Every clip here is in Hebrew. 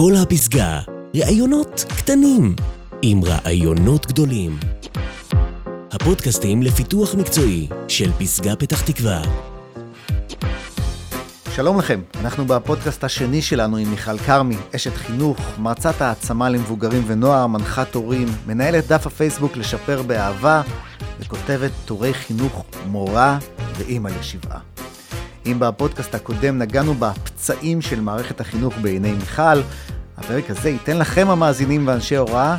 כל הפסגה, ראיונות קטנים עם רעיונות גדולים. הפודקאסטים לפיתוח מקצועי של פסגה פתח תקווה. שלום לכם, אנחנו בפודקאסט השני שלנו עם מיכל כרמי, אשת חינוך, מרצת העצמה למבוגרים ונוער, מנחת הורים, מנהלת דף הפייסבוק לשפר באהבה, וכותבת טורי חינוך מורה ואימא לשבעה. אם בפודקאסט הקודם נגענו בפצעים של מערכת החינוך בעיני מיכל, הפרק הזה ייתן לכם המאזינים ואנשי הוראה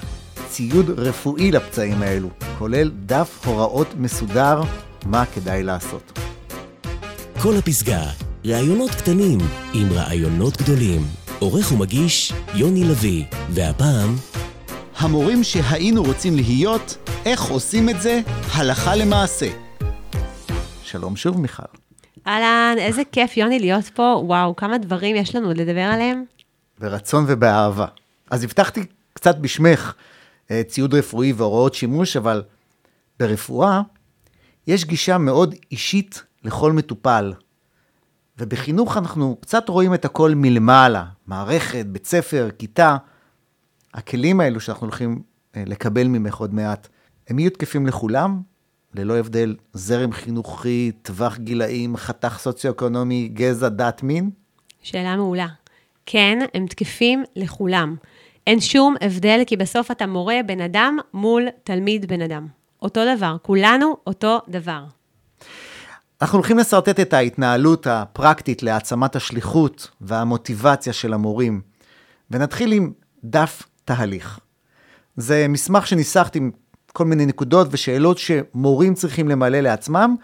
ציוד רפואי לפצעים האלו, כולל דף הוראות מסודר מה כדאי לעשות. כל הפסגה, ראיונות קטנים עם רעיונות גדולים. עורך ומגיש יוני לביא, והפעם המורים שהיינו רוצים להיות, איך עושים את זה הלכה למעשה. שלום שוב מיכל. אהלן, איזה כיף, יוני, להיות פה. וואו, כמה דברים יש לנו לדבר עליהם. ברצון ובאהבה. אז הבטחתי קצת בשמך אה, ציוד רפואי והוראות שימוש, אבל ברפואה יש גישה מאוד אישית לכל מטופל. ובחינוך אנחנו קצת רואים את הכל מלמעלה, מערכת, בית ספר, כיתה. הכלים האלו שאנחנו הולכים אה, לקבל ממך עוד מעט, הם יהיו תקפים לכולם, ללא הבדל זרם חינוכי, טווח גילאים, חתך סוציו-אקונומי, גזע, דת, מין? שאלה מעולה. כן, הם תקפים לכולם. אין שום הבדל, כי בסוף אתה מורה בן אדם מול תלמיד בן אדם. אותו דבר, כולנו אותו דבר. אנחנו הולכים לשרטט את ההתנהלות הפרקטית להעצמת השליחות והמוטיבציה של המורים, ונתחיל עם דף תהליך. זה מסמך שניסחתי כל מיני נקודות ושאלות שמורים צריכים למלא לעצמם,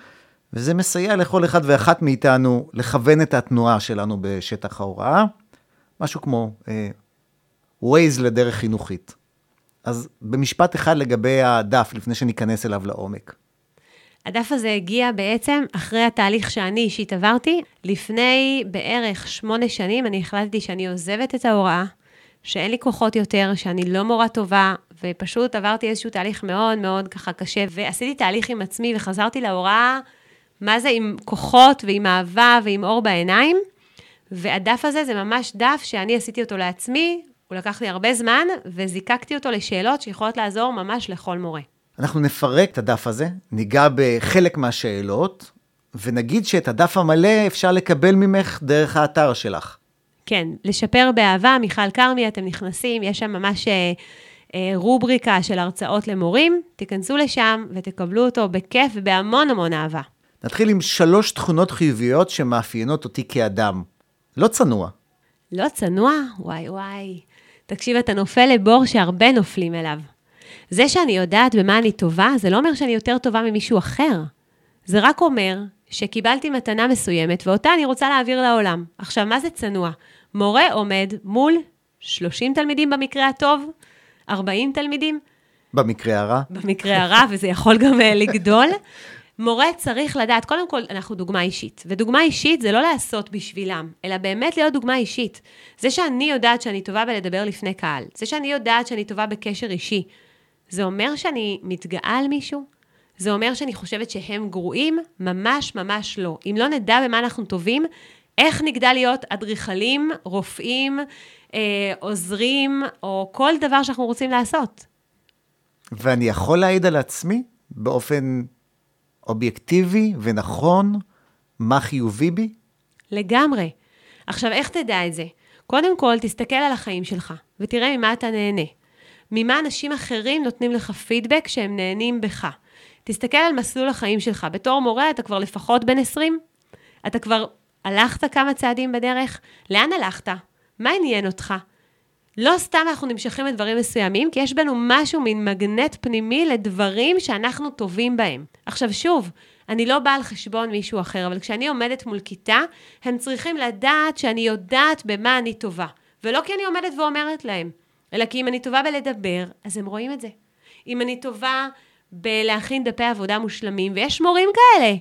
וזה מסייע לכל אחד ואחת מאיתנו לכוון את התנועה שלנו בשטח ההוראה, משהו כמו אה, Waze לדרך חינוכית. אז במשפט אחד לגבי הדף, לפני שניכנס אליו לעומק. הדף הזה הגיע בעצם אחרי התהליך שאני אישית עברתי. לפני בערך שמונה שנים אני החלטתי שאני עוזבת את ההוראה, שאין לי כוחות יותר, שאני לא מורה טובה, ופשוט עברתי איזשהו תהליך מאוד מאוד ככה קשה, ועשיתי תהליך עם עצמי וחזרתי להוראה, מה זה עם כוחות ועם אהבה ועם אור בעיניים. והדף הזה זה ממש דף שאני עשיתי אותו לעצמי, הוא לקח לי הרבה זמן, וזיקקתי אותו לשאלות שיכולות לעזור ממש לכל מורה. אנחנו נפרק את הדף הזה, ניגע בחלק מהשאלות, ונגיד שאת הדף המלא אפשר לקבל ממך דרך האתר שלך. כן, לשפר באהבה, מיכל כרמי, אתם נכנסים, יש שם ממש אה, רובריקה של הרצאות למורים, תיכנסו לשם ותקבלו אותו בכיף ובהמון המון אהבה. נתחיל עם שלוש תכונות חיוביות שמאפיינות אותי כאדם. לא צנוע. לא צנוע? וואי וואי. תקשיב, אתה נופל לבור שהרבה נופלים אליו. זה שאני יודעת במה אני טובה, זה לא אומר שאני יותר טובה ממישהו אחר. זה רק אומר שקיבלתי מתנה מסוימת, ואותה אני רוצה להעביר לעולם. עכשיו, מה זה צנוע? מורה עומד מול 30 תלמידים במקרה הטוב, 40 תלמידים. במקרה הרע. במקרה הרע, וזה יכול גם אה, לגדול. מורה צריך לדעת, קודם כל, אנחנו דוגמה אישית. ודוגמה אישית זה לא לעשות בשבילם, אלא באמת להיות דוגמה אישית. זה שאני יודעת שאני טובה בלדבר לפני קהל, זה שאני יודעת שאני טובה בקשר אישי, זה אומר שאני מתגאה על מישהו? זה אומר שאני חושבת שהם גרועים? ממש ממש לא. אם לא נדע במה אנחנו טובים, איך נגדל להיות אדריכלים, רופאים, אה, עוזרים, או כל דבר שאנחנו רוצים לעשות? ואני יכול להעיד על עצמי באופן אובייקטיבי ונכון מה חיובי בי? לגמרי. עכשיו, איך תדע את זה? קודם כל, תסתכל על החיים שלך, ותראה ממה אתה נהנה. ממה אנשים אחרים נותנים לך פידבק שהם נהנים בך. תסתכל על מסלול החיים שלך. בתור מורה אתה כבר לפחות בן 20? אתה כבר הלכת כמה צעדים בדרך? לאן הלכת? מה עניין אותך? לא סתם אנחנו נמשכים לדברים מסוימים, כי יש בנו משהו, מין מגנט פנימי לדברים שאנחנו טובים בהם. עכשיו שוב, אני לא באה על חשבון מישהו אחר, אבל כשאני עומדת מול כיתה, הם צריכים לדעת שאני יודעת במה אני טובה. ולא כי אני עומדת ואומרת להם, אלא כי אם אני טובה בלדבר, אז הם רואים את זה. אם אני טובה בלהכין דפי עבודה מושלמים, ויש מורים כאלה.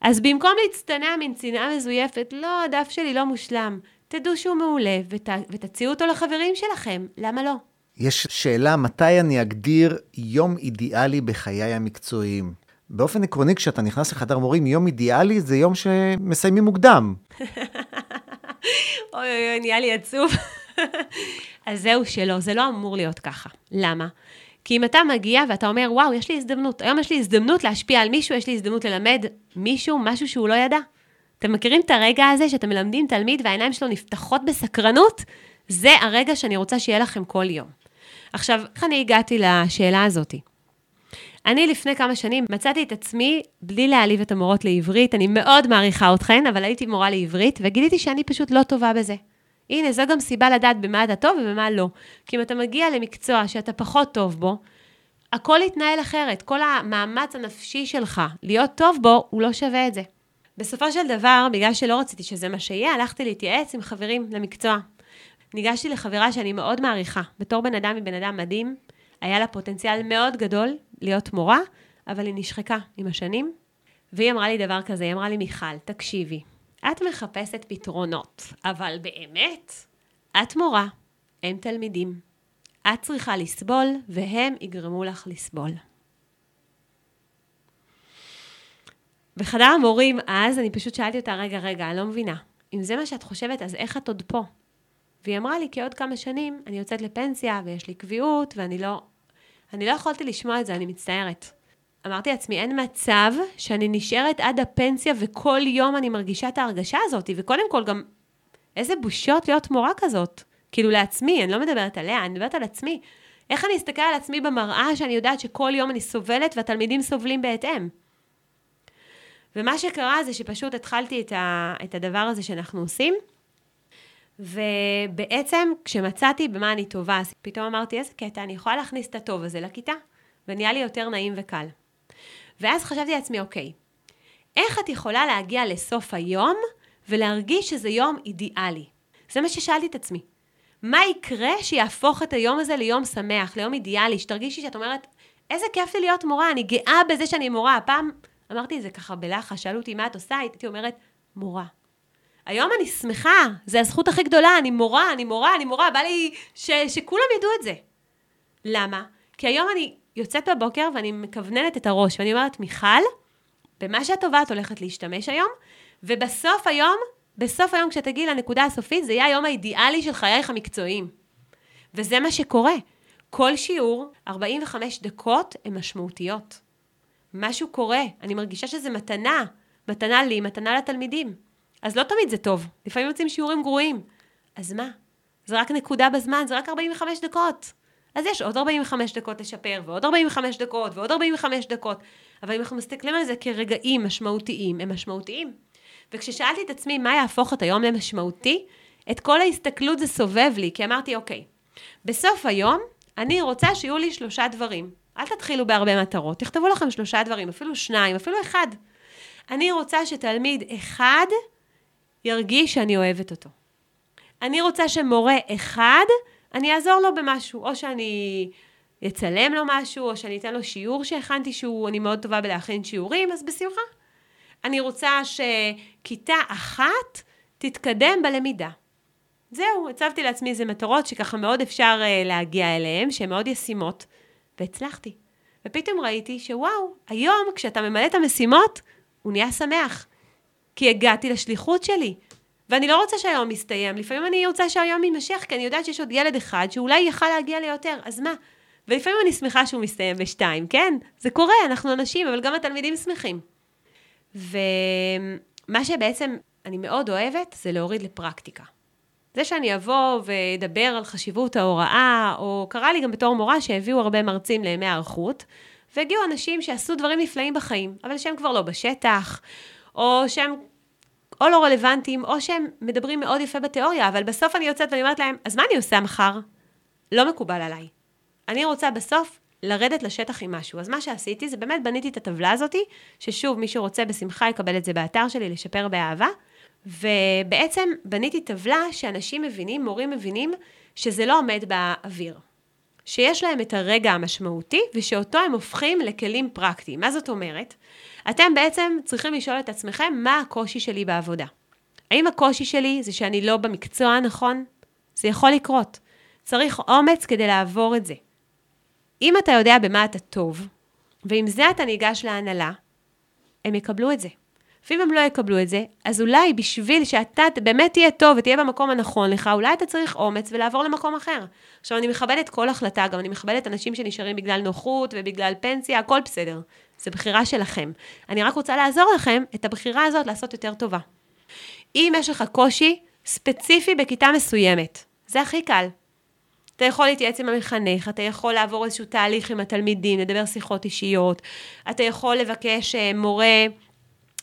אז במקום להצטנע מן צנעה מזויפת, לא, הדף שלי לא מושלם. תדעו שהוא מעולה ות, ותציעו אותו לחברים שלכם, למה לא? יש שאלה מתי אני אגדיר יום אידיאלי בחיי המקצועיים. באופן עקרוני, כשאתה נכנס לחדר מורים, יום אידיאלי זה יום שמסיימים מוקדם. אוי אוי אוי, נהיה לי עצוב. אז זהו שלא, זה לא אמור להיות ככה. למה? כי אם אתה מגיע ואתה אומר, וואו, יש לי הזדמנות, היום יש לי הזדמנות להשפיע על מישהו, יש לי הזדמנות ללמד מישהו משהו שהוא לא ידע. אתם מכירים את הרגע הזה שאתם מלמדים תלמיד והעיניים שלו נפתחות בסקרנות? זה הרגע שאני רוצה שיהיה לכם כל יום. עכשיו, איך אני הגעתי לשאלה הזאתי? אני לפני כמה שנים מצאתי את עצמי, בלי להעליב את המורות לעברית, אני מאוד מעריכה אתכן, אבל הייתי מורה לעברית, וגיליתי שאני פשוט לא טובה בזה. הנה, זו גם סיבה לדעת במה אתה טוב ובמה לא. כי אם אתה מגיע למקצוע שאתה פחות טוב בו, הכל יתנהל אחרת. כל המאמץ הנפשי שלך להיות טוב בו, הוא לא שווה את זה. בסופו של דבר, בגלל שלא רציתי שזה מה שיהיה, הלכתי להתייעץ עם חברים למקצוע. ניגשתי לחברה שאני מאוד מעריכה. בתור בן אדם היא בן אדם מדהים, היה לה פוטנציאל מאוד גדול להיות מורה, אבל היא נשחקה עם השנים. והיא אמרה לי דבר כזה, היא אמרה לי, מיכל, תקשיבי, את מחפשת פתרונות, אבל באמת, את מורה, הם תלמידים. את צריכה לסבול, והם יגרמו לך לסבול. בחדר המורים אז, אני פשוט שאלתי אותה, רגע, רגע, אני לא מבינה. אם זה מה שאת חושבת, אז איך את עוד פה? והיא אמרה לי, כי עוד כמה שנים אני יוצאת לפנסיה ויש לי קביעות, ואני לא... אני לא יכולתי לשמוע את זה, אני מצטערת. אמרתי לעצמי, אין מצב שאני נשארת עד הפנסיה וכל יום אני מרגישה את ההרגשה הזאת, וקודם כל גם, איזה בושות להיות מורה כזאת. כאילו לעצמי, אני לא מדברת עליה, אני מדברת על עצמי. איך אני אסתכל על עצמי במראה שאני יודעת שכל יום אני סובלת והתלמידים סובלים בהתאם? ומה שקרה זה שפשוט התחלתי את, ה, את הדבר הזה שאנחנו עושים, ובעצם כשמצאתי במה אני טובה, אז פתאום אמרתי, איזה קטע, אני יכולה להכניס את הטוב הזה לכיתה, ונהיה לי יותר נעים וקל. ואז חשבתי לעצמי, אוקיי, איך את יכולה להגיע לסוף היום ולהרגיש שזה יום אידיאלי? זה מה ששאלתי את עצמי. מה יקרה שיהפוך את היום הזה ליום שמח, ליום אידיאלי, שתרגישי שאת אומרת, איזה כיף לי להיות מורה, אני גאה בזה שאני מורה. הפעם אמרתי את זה ככה בלחש, שאלו אותי מה את עושה, הייתי אומרת, מורה. היום אני שמחה, זו הזכות הכי גדולה, אני מורה, אני מורה, אני מורה, בא לי ש, שכולם ידעו את זה. למה? כי היום אני יוצאת בבוקר ואני מכווננת את הראש, ואני אומרת, מיכל, במה שאת טובה את הולכת להשתמש היום, ובסוף היום, בסוף היום כשתגיעי לנקודה הסופית, זה יהיה היום האידיאלי של חייך המקצועיים. וזה מה שקורה. כל שיעור, 45 דקות, הן משמעותיות. משהו קורה, אני מרגישה שזה מתנה, מתנה לי, מתנה לתלמידים. אז לא תמיד זה טוב, לפעמים יוצאים שיעורים גרועים. אז מה? זה רק נקודה בזמן, זה רק 45 דקות. אז יש עוד 45 דקות לשפר, ועוד 45 דקות, ועוד 45 דקות. אבל אם אנחנו מסתכלים על זה כרגעים משמעותיים, הם משמעותיים. וכששאלתי את עצמי מה יהפוך את היום למשמעותי, את כל ההסתכלות זה סובב לי, כי אמרתי, אוקיי, בסוף היום אני רוצה שיהיו לי שלושה דברים. אל תתחילו בהרבה מטרות, תכתבו לכם שלושה דברים, אפילו שניים, אפילו אחד. אני רוצה שתלמיד אחד ירגיש שאני אוהבת אותו. אני רוצה שמורה אחד, אני אעזור לו במשהו, או שאני אצלם לו משהו, או שאני אתן לו שיעור שהכנתי שהוא, אני מאוד טובה בלהכין שיעורים, אז בשמחה. אני רוצה שכיתה אחת תתקדם בלמידה. זהו, הצבתי לעצמי איזה מטרות שככה מאוד אפשר uh, להגיע אליהן, שהן מאוד ישימות, והצלחתי. ופתאום ראיתי שוואו, היום כשאתה ממלא את המשימות, הוא נהיה שמח. כי הגעתי לשליחות שלי. ואני לא רוצה שהיום יסתיים, לפעמים אני רוצה שהיום יימשך, כי אני יודעת שיש עוד ילד אחד שאולי יכל להגיע ליותר, אז מה? ולפעמים אני שמחה שהוא מסתיים בשתיים, כן? זה קורה, אנחנו אנשים, אבל גם התלמידים שמחים. ומה שבעצם אני מאוד אוהבת, זה להוריד לפרקטיקה. זה שאני אבוא ואדבר על חשיבות ההוראה, או קרה לי גם בתור מורה שהביאו הרבה מרצים לימי הערכות, והגיעו אנשים שעשו דברים נפלאים בחיים, אבל שהם כבר לא בשטח, או שהם או לא רלוונטיים, או שהם מדברים מאוד יפה בתיאוריה, אבל בסוף אני יוצאת ואני אומרת להם, אז מה אני עושה מחר? לא מקובל עליי. אני רוצה בסוף לרדת לשטח עם משהו. אז מה שעשיתי זה באמת בניתי את הטבלה הזאתי, ששוב, מי שרוצה בשמחה יקבל את זה באתר שלי, לשפר באהבה. ובעצם בניתי טבלה שאנשים מבינים, מורים מבינים, שזה לא עומד באוויר. שיש להם את הרגע המשמעותי, ושאותו הם הופכים לכלים פרקטיים. מה זאת אומרת? אתם בעצם צריכים לשאול את עצמכם, מה הקושי שלי בעבודה? האם הקושי שלי זה שאני לא במקצוע הנכון? זה יכול לקרות. צריך אומץ כדי לעבור את זה. אם אתה יודע במה אתה טוב, ועם זה אתה ניגש להנהלה, הם יקבלו את זה. ואם הם לא יקבלו את זה, אז אולי בשביל שאתה באמת תהיה טוב ותהיה במקום הנכון לך, אולי אתה צריך אומץ ולעבור למקום אחר. עכשיו, אני מכבדת כל החלטה, גם אני מכבדת אנשים שנשארים בגלל נוחות ובגלל פנסיה, הכל בסדר. זו בחירה שלכם. אני רק רוצה לעזור לכם את הבחירה הזאת לעשות יותר טובה. אם יש לך קושי ספציפי בכיתה מסוימת, זה הכי קל. אתה יכול להתייעץ עם המחנך, אתה יכול לעבור איזשהו תהליך עם התלמידים, לדבר שיחות אישיות, אתה יכול לבקש אה, מורה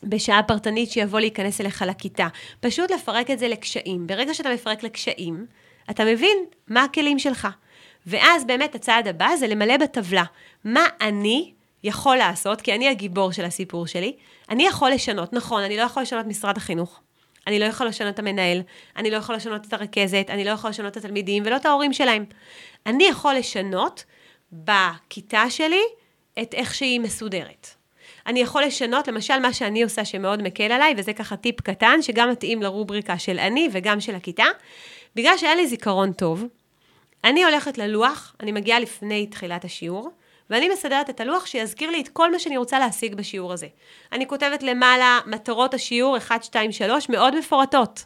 בשעה פרטנית שיבוא להיכנס אליך לכיתה. פשוט לפרק את זה לקשיים. ברגע שאתה מפרק לקשיים, אתה מבין מה הכלים שלך. ואז באמת הצעד הבא זה למלא בטבלה. מה אני יכול לעשות, כי אני הגיבור של הסיפור שלי, אני יכול לשנות. נכון, אני לא יכול לשנות משרד החינוך. אני לא יכול לשנות את המנהל, אני לא יכול לשנות את הרכזת, אני לא יכול לשנות את התלמידים ולא את ההורים שלהם. אני יכול לשנות בכיתה שלי את איך שהיא מסודרת. אני יכול לשנות, למשל, מה שאני עושה שמאוד מקל עליי, וזה ככה טיפ קטן, שגם מתאים לרובריקה של אני וגם של הכיתה. בגלל שהיה לי זיכרון טוב, אני הולכת ללוח, אני מגיעה לפני תחילת השיעור, ואני מסדרת את הלוח שיזכיר לי את כל מה שאני רוצה להשיג בשיעור הזה. אני כותבת למעלה מטרות השיעור 1, 2, 3 מאוד מפורטות.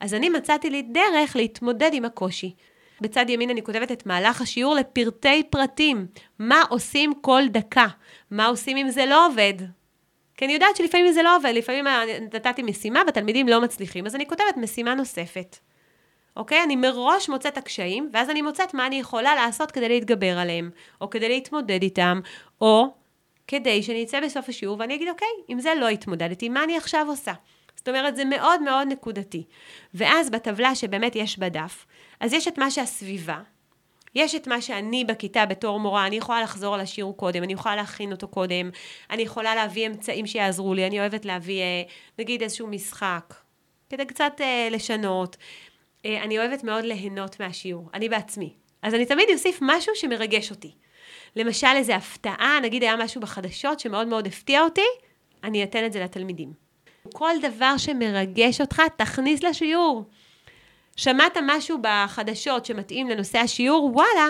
אז אני מצאתי לי דרך להתמודד עם הקושי. בצד ימין אני כותבת את מהלך השיעור לפרטי פרטים. מה עושים כל דקה? מה עושים אם זה לא עובד? כי אני יודעת שלפעמים זה לא עובד, לפעמים נתתי משימה והתלמידים לא מצליחים, אז אני כותבת משימה נוספת. אוקיי? אני מראש מוצאת הקשיים, ואז אני מוצאת מה אני יכולה לעשות כדי להתגבר עליהם, או כדי להתמודד איתם, או כדי שאני אצא בסוף השיעור ואני אגיד, אוקיי, עם זה לא התמודדתי, מה אני עכשיו עושה? זאת אומרת, זה מאוד מאוד נקודתי. ואז בטבלה שבאמת יש בדף, אז יש את מה שהסביבה, יש את מה שאני בכיתה בתור מורה, אני יכולה לחזור על השיעור קודם, אני יכולה להכין אותו קודם, אני יכולה להביא אמצעים שיעזרו לי, אני אוהבת להביא אה, נגיד איזשהו משחק, כדי קצת אה, לשנות. אה, אני אוהבת מאוד ליהנות מהשיעור, אני בעצמי. אז אני תמיד אוסיף משהו שמרגש אותי. למשל איזו הפתעה, נגיד היה משהו בחדשות שמאוד מאוד הפתיע אותי, אני אתן את זה לתלמידים. כל דבר שמרגש אותך, תכניס לשיעור. שמעת משהו בחדשות שמתאים לנושא השיעור, וואלה,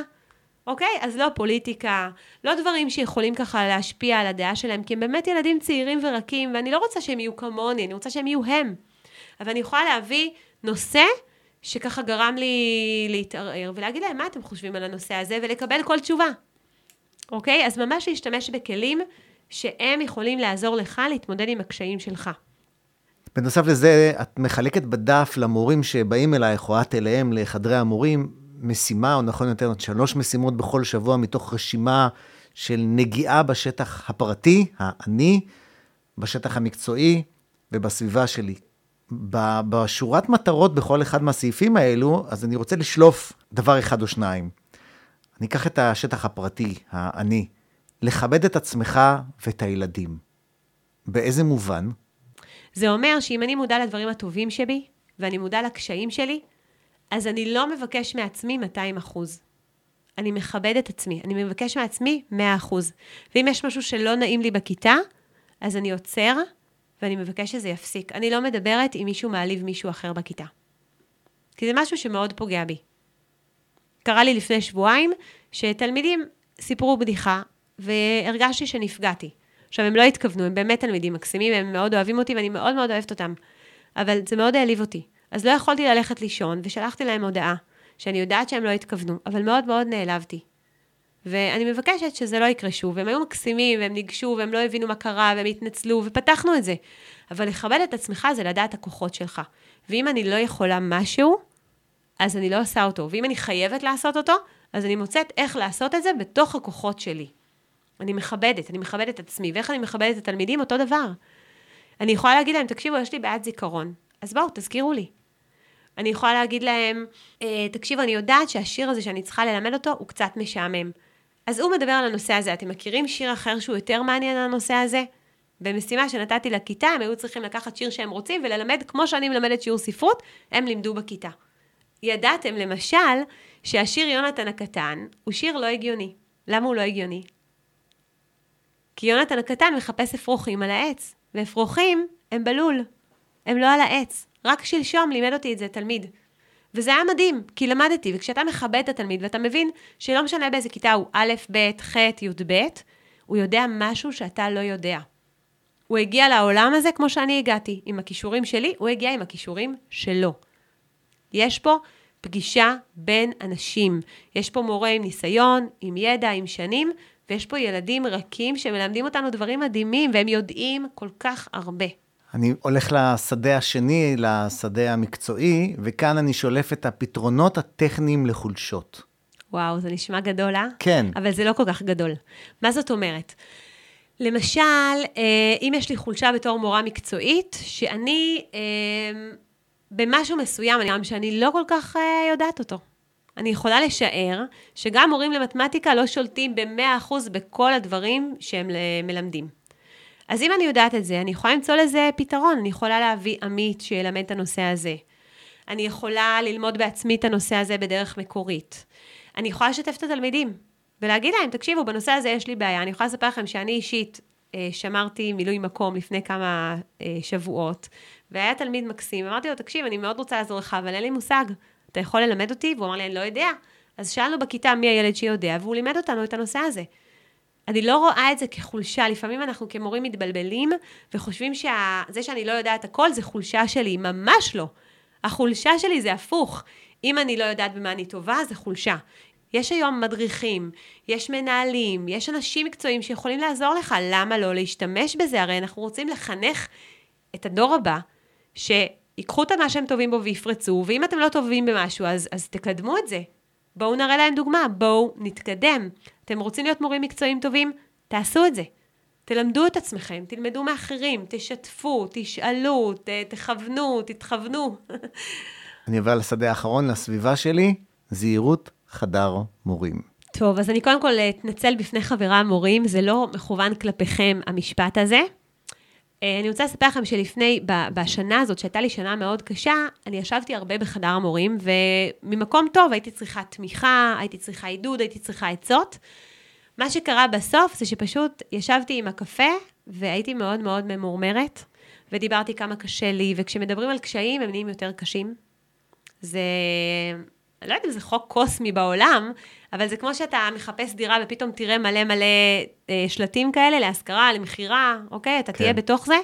אוקיי? אז לא פוליטיקה, לא דברים שיכולים ככה להשפיע על הדעה שלהם, כי הם באמת ילדים צעירים ורקים, ואני לא רוצה שהם יהיו כמוני, אני רוצה שהם יהיו הם. אבל אני יכולה להביא נושא שככה גרם לי להתערער, ולהגיד להם מה אתם חושבים על הנושא הזה, ולקבל כל תשובה. אוקיי? אז ממש להשתמש בכלים שהם יכולים לעזור לך להתמודד עם הקשיים שלך. בנוסף לזה, את מחלקת בדף למורים שבאים אלייך, או את אליהם, לחדרי המורים, משימה, או נכון יותר, שלוש משימות בכל שבוע מתוך רשימה של נגיעה בשטח הפרטי, האני, בשטח המקצועי ובסביבה שלי. בשורת מטרות בכל אחד מהסעיפים האלו, אז אני רוצה לשלוף דבר אחד או שניים. אני אקח את השטח הפרטי, האני, לכבד את עצמך ואת הילדים. באיזה מובן? זה אומר שאם אני מודע לדברים הטובים שבי, ואני מודע לקשיים שלי, אז אני לא מבקש מעצמי 200 אחוז. אני מכבד את עצמי, אני מבקש מעצמי 100 אחוז. ואם יש משהו שלא נעים לי בכיתה, אז אני עוצר, ואני מבקש שזה יפסיק. אני לא מדברת אם מישהו מעליב מישהו אחר בכיתה. כי זה משהו שמאוד פוגע בי. קרה לי לפני שבועיים שתלמידים סיפרו בדיחה, והרגשתי שנפגעתי. עכשיו, הם לא התכוונו, הם באמת תלמידים מקסימים, הם מאוד אוהבים אותי ואני מאוד מאוד אוהבת אותם. אבל זה מאוד העליב אותי. אז לא יכולתי ללכת לישון, ושלחתי להם הודעה, שאני יודעת שהם לא התכוונו, אבל מאוד מאוד נעלבתי. ואני מבקשת שזה לא יקרה שוב. והם היו מקסימים, והם ניגשו, והם לא הבינו מה קרה, והם התנצלו, ופתחנו את זה. אבל לכבד את עצמך זה לדעת הכוחות שלך. ואם אני לא יכולה משהו, אז אני לא עושה אותו. ואם אני חייבת לעשות אותו, אז אני מוצאת איך לעשות את זה בתוך הכוחות שלי. אני מכבדת, אני מכבדת את עצמי. ואיך אני מכבדת את התלמידים? אותו דבר. אני יכולה להגיד להם, תקשיבו, יש לי בעיית זיכרון. אז בואו, תזכירו לי. אני יכולה להגיד להם, אה, תקשיבו, אני יודעת שהשיר הזה שאני צריכה ללמד אותו הוא קצת משעמם. אז הוא מדבר על הנושא הזה. אתם מכירים שיר אחר שהוא יותר מעניין על הנושא הזה? במשימה שנתתי לכיתה, הם היו צריכים לקחת שיר שהם רוצים וללמד כמו שאני מלמדת שיעור ספרות, הם לימדו בכיתה. ידעתם, למשל, שהשיר יונתן הקטן הוא שיר לא הגיוני. למה הוא לא הגיוני? כי יונתן הקטן מחפש אפרוחים על העץ, ואפרוחים הם בלול, הם לא על העץ. רק שלשום לימד אותי את זה תלמיד. וזה היה מדהים, כי למדתי, וכשאתה מכבד את התלמיד ואתה מבין שלא משנה באיזה כיתה הוא א', ב', ח', י"ב, הוא יודע משהו שאתה לא יודע. הוא הגיע לעולם הזה כמו שאני הגעתי, עם הכישורים שלי, הוא הגיע עם הכישורים שלו. יש פה פגישה בין אנשים. יש פה מורה עם ניסיון, עם ידע, עם שנים, ויש פה ילדים רכים שמלמדים אותנו דברים מדהימים, והם יודעים כל כך הרבה. אני הולך לשדה השני, לשדה המקצועי, וכאן אני שולף את הפתרונות הטכניים לחולשות. וואו, זה נשמע גדול, אה? כן. אבל זה לא כל כך גדול. מה זאת אומרת? למשל, אה, אם יש לי חולשה בתור מורה מקצועית, שאני אה, במשהו מסוים, גם שאני לא כל כך אה, יודעת אותו. אני יכולה לשער שגם מורים למתמטיקה לא שולטים ב-100% בכל הדברים שהם מלמדים. אז אם אני יודעת את זה, אני יכולה למצוא לזה פתרון. אני יכולה להביא עמית שילמד את הנושא הזה. אני יכולה ללמוד בעצמי את הנושא הזה בדרך מקורית. אני יכולה לשתף את התלמידים ולהגיד להם, תקשיבו, בנושא הזה יש לי בעיה. אני יכולה לספר לכם שאני אישית אה, שמרתי מילוי מקום לפני כמה אה, שבועות, והיה תלמיד מקסים, אמרתי לו, תקשיב, אני מאוד רוצה לעזור לך, אבל אין לי מושג. אתה יכול ללמד אותי? והוא אמר לי, אני לא יודע. אז שאלנו בכיתה מי הילד שיודע, והוא לימד אותנו את הנושא הזה. אני לא רואה את זה כחולשה, לפעמים אנחנו כמורים מתבלבלים וחושבים שזה שאני לא יודעת הכל זה חולשה שלי, ממש לא. החולשה שלי זה הפוך. אם אני לא יודעת במה אני טובה, זה חולשה. יש היום מדריכים, יש מנהלים, יש אנשים מקצועיים שיכולים לעזור לך, למה לא להשתמש בזה? הרי אנחנו רוצים לחנך את הדור הבא, שיקחו את מה שהם טובים בו ויפרצו, ואם אתם לא טובים במשהו, אז, אז תקדמו את זה. בואו נראה להם דוגמה, בואו נתקדם. אתם רוצים להיות מורים מקצועיים טובים? תעשו את זה. תלמדו את עצמכם, תלמדו מאחרים, תשתפו, תשאלו, ת, תכוונו, תתכוונו. אני עובר לשדה האחרון, לסביבה שלי, זהירות חדר מורים. טוב, אז אני קודם כל אתנצל בפני חברה המורים, זה לא מכוון כלפיכם המשפט הזה. אה, אני רוצה לספר לכם שלפני, בשנה הזאת, שהייתה לי שנה מאוד קשה, אני ישבתי הרבה בחדר המורים, וממקום טוב הייתי צריכה תמיכה, הייתי צריכה עידוד, הייתי צריכה עצות. מה שקרה בסוף זה שפשוט ישבתי עם הקפה, והייתי מאוד מאוד ממורמרת, ודיברתי כמה קשה לי, וכשמדברים על קשיים הם נהיים יותר קשים. זה אני לא יודעת אם זה חוק קוסמי בעולם, אבל זה כמו שאתה מחפש דירה ופתאום תראה מלא מלא אה, שלטים כאלה להשכרה, למכירה, אוקיי? אתה כן. תהיה בתוך זה.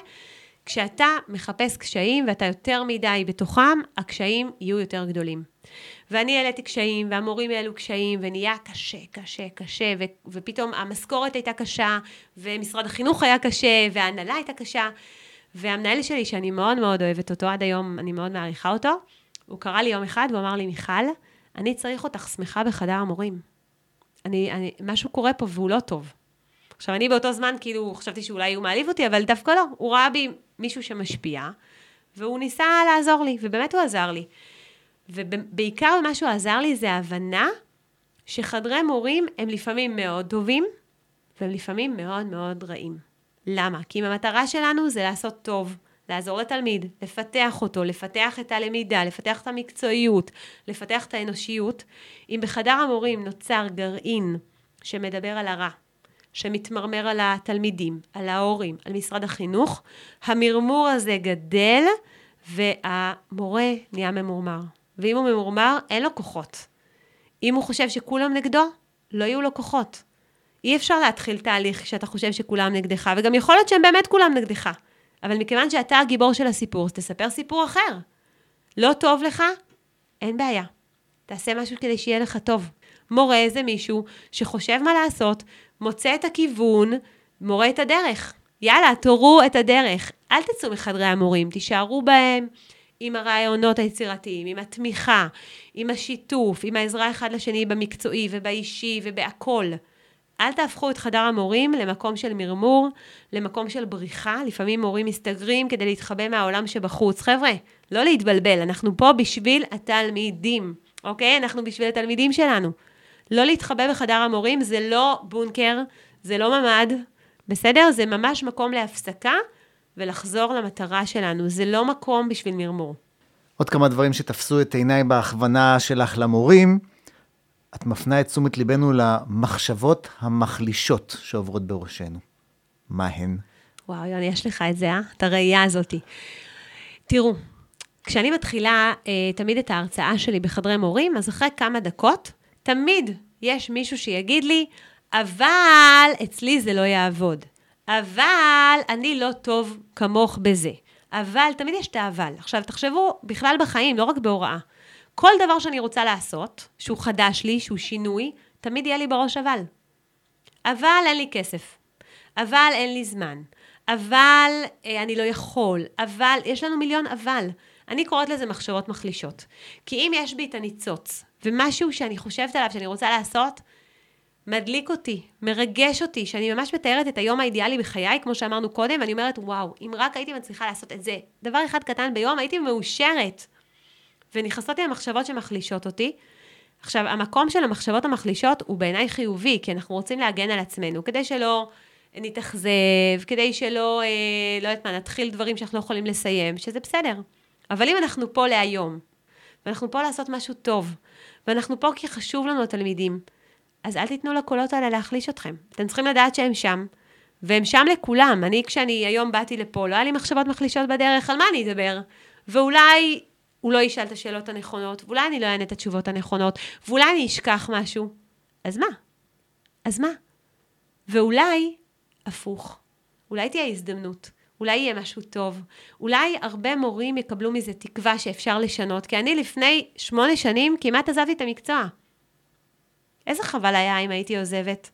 כשאתה מחפש קשיים ואתה יותר מדי בתוכם, הקשיים יהיו יותר גדולים. ואני העליתי קשיים, והמורים העלו קשיים, ונהיה קשה, קשה, קשה, ו- ופתאום המשכורת הייתה קשה, ומשרד החינוך היה קשה, וההנהלה הייתה קשה. והמנהל שלי, שאני מאוד מאוד אוהבת אותו, עד היום אני מאוד מעריכה אותו, הוא קרא לי יום אחד והוא אמר לי, מיכל, אני צריך אותך שמחה בחדר המורים. אני, אני, משהו קורה פה והוא לא טוב. עכשיו, אני באותו זמן, כאילו, חשבתי שאולי הוא מעליב אותי, אבל דווקא לא. הוא ראה בי מישהו שמשפיע, והוא ניסה לעזור לי, ובאמת הוא עזר לי. ובעיקר מה שהוא עזר לי זה ההבנה שחדרי מורים הם לפעמים מאוד טובים, והם לפעמים מאוד מאוד רעים. למה? כי אם המטרה שלנו זה לעשות טוב, לעזור לתלמיד, לפתח אותו, לפתח את הלמידה, לפתח את המקצועיות, לפתח את האנושיות. אם בחדר המורים נוצר גרעין שמדבר על הרע, שמתמרמר על התלמידים, על ההורים, על משרד החינוך, המרמור הזה גדל והמורה נהיה ממורמר. ואם הוא ממורמר, אין לו כוחות. אם הוא חושב שכולם נגדו, לא יהיו לו כוחות. אי אפשר להתחיל תהליך כשאתה חושב שכולם נגדך, וגם יכול להיות שהם באמת כולם נגדך. אבל מכיוון שאתה הגיבור של הסיפור, אז תספר סיפור אחר. לא טוב לך? אין בעיה. תעשה משהו כדי שיהיה לך טוב. מורה זה מישהו שחושב מה לעשות, מוצא את הכיוון, מורה את הדרך. יאללה, תורו את הדרך. אל תצאו מחדרי המורים, תישארו בהם עם הרעיונות היצירתיים, עם התמיכה, עם השיתוף, עם העזרה אחד לשני במקצועי ובאישי ובהכול. אל תהפכו את חדר המורים למקום של מרמור, למקום של בריחה. לפעמים מורים מסתגרים כדי להתחבא מהעולם שבחוץ. חבר'ה, לא להתבלבל, אנחנו פה בשביל התלמידים, אוקיי? אנחנו בשביל התלמידים שלנו. לא להתחבא בחדר המורים זה לא בונקר, זה לא ממ"ד, בסדר? זה ממש מקום להפסקה ולחזור למטרה שלנו. זה לא מקום בשביל מרמור. עוד כמה דברים שתפסו את עיניי בהכוונה שלך למורים. את מפנה את תשומת ליבנו למחשבות המחלישות שעוברות בראשנו. מה הן? וואו, יוני, יש לך את זה, אה? את הראייה הזאתי. תראו, כשאני מתחילה אה, תמיד את ההרצאה שלי בחדרי מורים, אז אחרי כמה דקות, תמיד יש מישהו שיגיד לי, אבל אצלי זה לא יעבוד. אבל אני לא טוב כמוך בזה. אבל, תמיד יש את האבל. עכשיו, תחשבו בכלל בחיים, לא רק בהוראה. כל דבר שאני רוצה לעשות, שהוא חדש לי, שהוא שינוי, תמיד יהיה לי בראש אבל. אבל אין לי כסף. אבל אין לי זמן. אבל אה, אני לא יכול. אבל, יש לנו מיליון אבל. אני קוראת לזה מחשבות מחלישות. כי אם יש בי את הניצוץ, ומשהו שאני חושבת עליו, שאני רוצה לעשות, מדליק אותי, מרגש אותי, שאני ממש מתארת את היום האידיאלי בחיי, כמו שאמרנו קודם, ואני אומרת, וואו, אם רק הייתי מצליחה לעשות את זה, דבר אחד קטן ביום, הייתי מאושרת. ונכנסות לי המחשבות שמחלישות אותי. עכשיו, המקום של המחשבות המחלישות הוא בעיניי חיובי, כי אנחנו רוצים להגן על עצמנו, כדי שלא נתאכזב, כדי שלא, אה, לא יודעת מה, נתחיל דברים שאנחנו לא יכולים לסיים, שזה בסדר. אבל אם אנחנו פה להיום, ואנחנו פה לעשות משהו טוב, ואנחנו פה כי חשוב לנו התלמידים, אז אל תיתנו לקולות האלה להחליש אתכם. אתם צריכים לדעת שהם שם, והם שם לכולם. אני, כשאני היום באתי לפה, לא היה לי מחשבות מחלישות בדרך, על מה אני אדבר? ואולי הוא לא ישאל את השאלות הנכונות, ואולי אני לא אענה את התשובות הנכונות, ואולי אני אשכח משהו. אז מה? אז מה? ואולי, הפוך, אולי תהיה הזדמנות. אולי יהיה משהו טוב. אולי הרבה מורים יקבלו מזה תקווה שאפשר לשנות, כי אני לפני שמונה שנים כמעט עזבתי את המקצוע. איזה חבל היה אם הייתי עוזבת.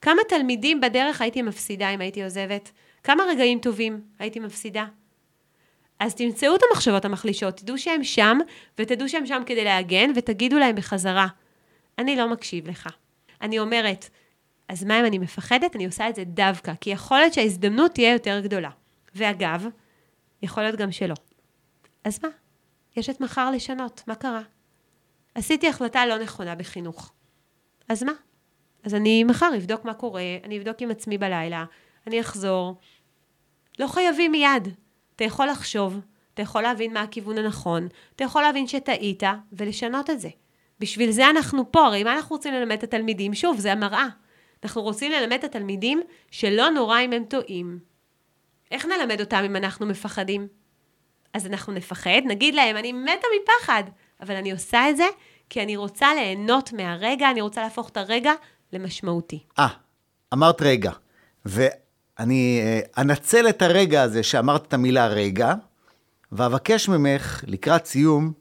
כמה תלמידים בדרך הייתי מפסידה אם הייתי עוזבת. כמה רגעים טובים הייתי מפסידה. אז תמצאו את המחשבות המחלישות, תדעו שהם שם, ותדעו שהם שם כדי להגן, ותגידו להם בחזרה, אני לא מקשיב לך. אני אומרת, אז מה אם אני מפחדת? אני עושה את זה דווקא, כי יכול להיות שההזדמנות תהיה יותר גדולה. ואגב, יכול להיות גם שלא. אז מה? יש את מחר לשנות, מה קרה? עשיתי החלטה לא נכונה בחינוך. אז מה? אז אני מחר אבדוק מה קורה, אני אבדוק עם עצמי בלילה, אני אחזור. לא חייבים מיד. אתה יכול לחשוב, אתה יכול להבין מה הכיוון הנכון, אתה יכול להבין שטעית ולשנות את זה. בשביל זה אנחנו פה, הרי מה אנחנו רוצים ללמד את התלמידים? שוב, זה המראה. אנחנו רוצים ללמד את התלמידים שלא נורא אם הם טועים. איך נלמד אותם אם אנחנו מפחדים? אז אנחנו נפחד, נגיד להם, אני מתה מפחד, אבל אני עושה את זה כי אני רוצה ליהנות מהרגע, אני רוצה להפוך את הרגע למשמעותי. אה, אמרת רגע, אה, אנצל את הרגע הזה שאמרת את המילה רגע, ואבקש ממך, לקראת סיום,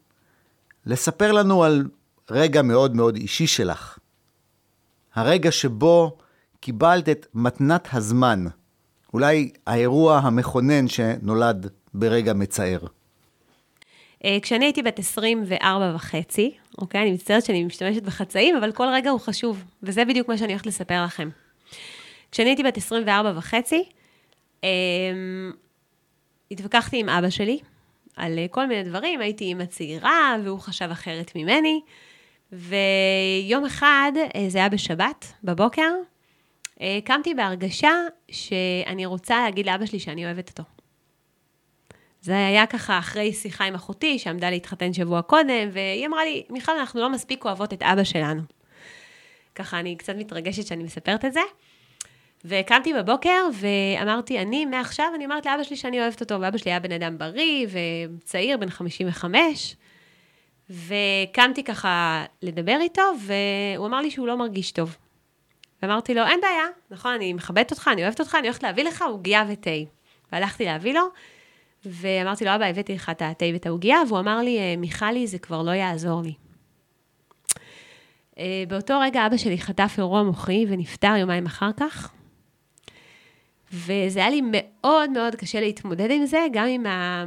לספר לנו על רגע מאוד מאוד אישי שלך. הרגע שבו קיבלת את מתנת הזמן, אולי האירוע המכונן שנולד ברגע מצער. אה, כשאני הייתי בת 24 וחצי, אוקיי? אני מצטערת שאני משתמשת בחצאים, אבל כל רגע הוא חשוב, וזה בדיוק מה שאני הולכת לספר לכם. כשאני הייתי בת 24 וחצי, אמ, התווכחתי עם אבא שלי על אה, כל מיני דברים, הייתי אימא צעירה, והוא חשב אחרת ממני. ויום אחד, אה, זה היה בשבת, בבוקר, קמתי בהרגשה שאני רוצה להגיד לאבא שלי שאני אוהבת אותו. זה היה ככה אחרי שיחה עם אחותי, שעמדה להתחתן שבוע קודם, והיא אמרה לי, מיכל, אנחנו לא מספיק אוהבות את אבא שלנו. ככה, אני קצת מתרגשת שאני מספרת את זה. וקמתי בבוקר ואמרתי, אני, מעכשיו, אני אומרת לאבא שלי שאני אוהבת אותו, ואבא שלי היה בן אדם בריא וצעיר, בן 55, וקמתי ככה לדבר איתו, והוא אמר לי שהוא לא מרגיש טוב. ואמרתי לו, אין בעיה, נכון, אני מכבדת אותך, אני אוהבת אותך, אני הולכת להביא לך עוגיה ותה. והלכתי להביא לו, ואמרתי לו, אבא, הבאתי לך את התה ואת העוגיה, והוא אמר לי, אה, מיכלי, זה כבר לא יעזור לי. אה, באותו רגע אבא שלי חטף אירוע מוחי ונפטר יומיים אחר כך. וזה היה לי מאוד מאוד קשה להתמודד עם זה, גם עם, ה...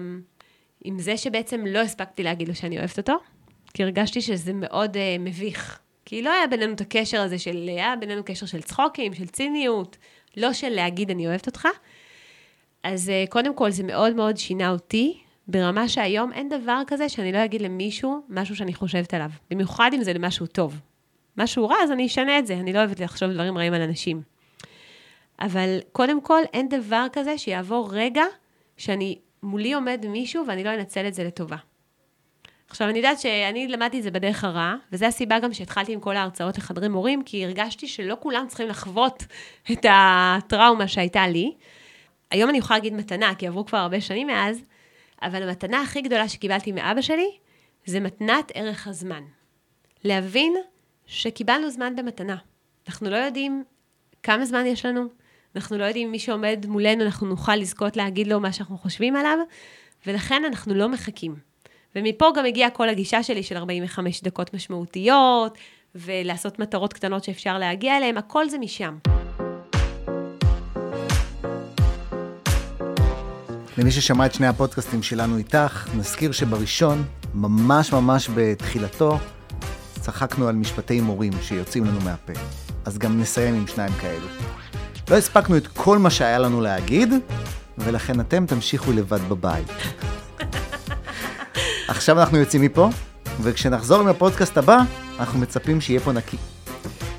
עם זה שבעצם לא הספקתי להגיד לו שאני אוהבת אותו, כי הרגשתי שזה מאוד uh, מביך. כי לא היה בינינו את הקשר הזה של, היה בינינו קשר של צחוקים, של ציניות, לא של להגיד אני אוהבת אותך. אז uh, קודם כל, זה מאוד מאוד שינה אותי, ברמה שהיום אין דבר כזה שאני לא אגיד למישהו משהו שאני חושבת עליו. במיוחד אם זה למשהו טוב. משהו רע, אז אני אשנה את זה, אני לא אוהבת לחשוב דברים רעים על אנשים. אבל קודם כל, אין דבר כזה שיעבור רגע שאני, מולי עומד מישהו ואני לא אנצל את זה לטובה. עכשיו, אני יודעת שאני למדתי את זה בדרך הרעה, וזו הסיבה גם שהתחלתי עם כל ההרצאות לחדרי מורים, כי הרגשתי שלא כולם צריכים לחוות את הטראומה שהייתה לי. היום אני יכולה להגיד מתנה, כי עברו כבר הרבה שנים מאז, אבל המתנה הכי גדולה שקיבלתי מאבא שלי, זה מתנת ערך הזמן. להבין שקיבלנו זמן במתנה. אנחנו לא יודעים כמה זמן יש לנו, אנחנו לא יודעים מי שעומד מולנו, אנחנו נוכל לזכות להגיד לו מה שאנחנו חושבים עליו, ולכן אנחנו לא מחכים. ומפה גם הגיעה כל הגישה שלי של 45 דקות משמעותיות, ולעשות מטרות קטנות שאפשר להגיע אליהן, הכל זה משם. למי ששמע את שני הפודקאסטים שלנו איתך, נזכיר שבראשון, ממש ממש בתחילתו, צחקנו על משפטי מורים שיוצאים לנו מהפה. אז גם נסיים עם שניים כאלו. לא הספקנו את כל מה שהיה לנו להגיד, ולכן אתם תמשיכו לבד בבית. עכשיו אנחנו יוצאים מפה, וכשנחזור עם הפודקאסט הבא, אנחנו מצפים שיהיה פה נקי.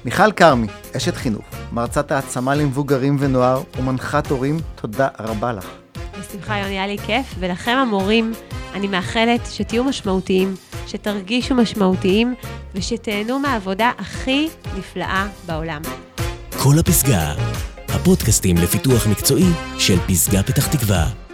מיכל כרמי, אשת חינוך, מרצת העצמה למבוגרים ונוער ומנחת הורים, תודה רבה לך. בשמחה, יוני, היה לי כיף, ולכם המורים, אני מאחלת שתהיו משמעותיים, שתרגישו משמעותיים, ושתהנו מהעבודה הכי נפלאה בעולם. כל הפסגה, הפודקאסטים לפיתוח מקצועי של פסגה פתח תקווה.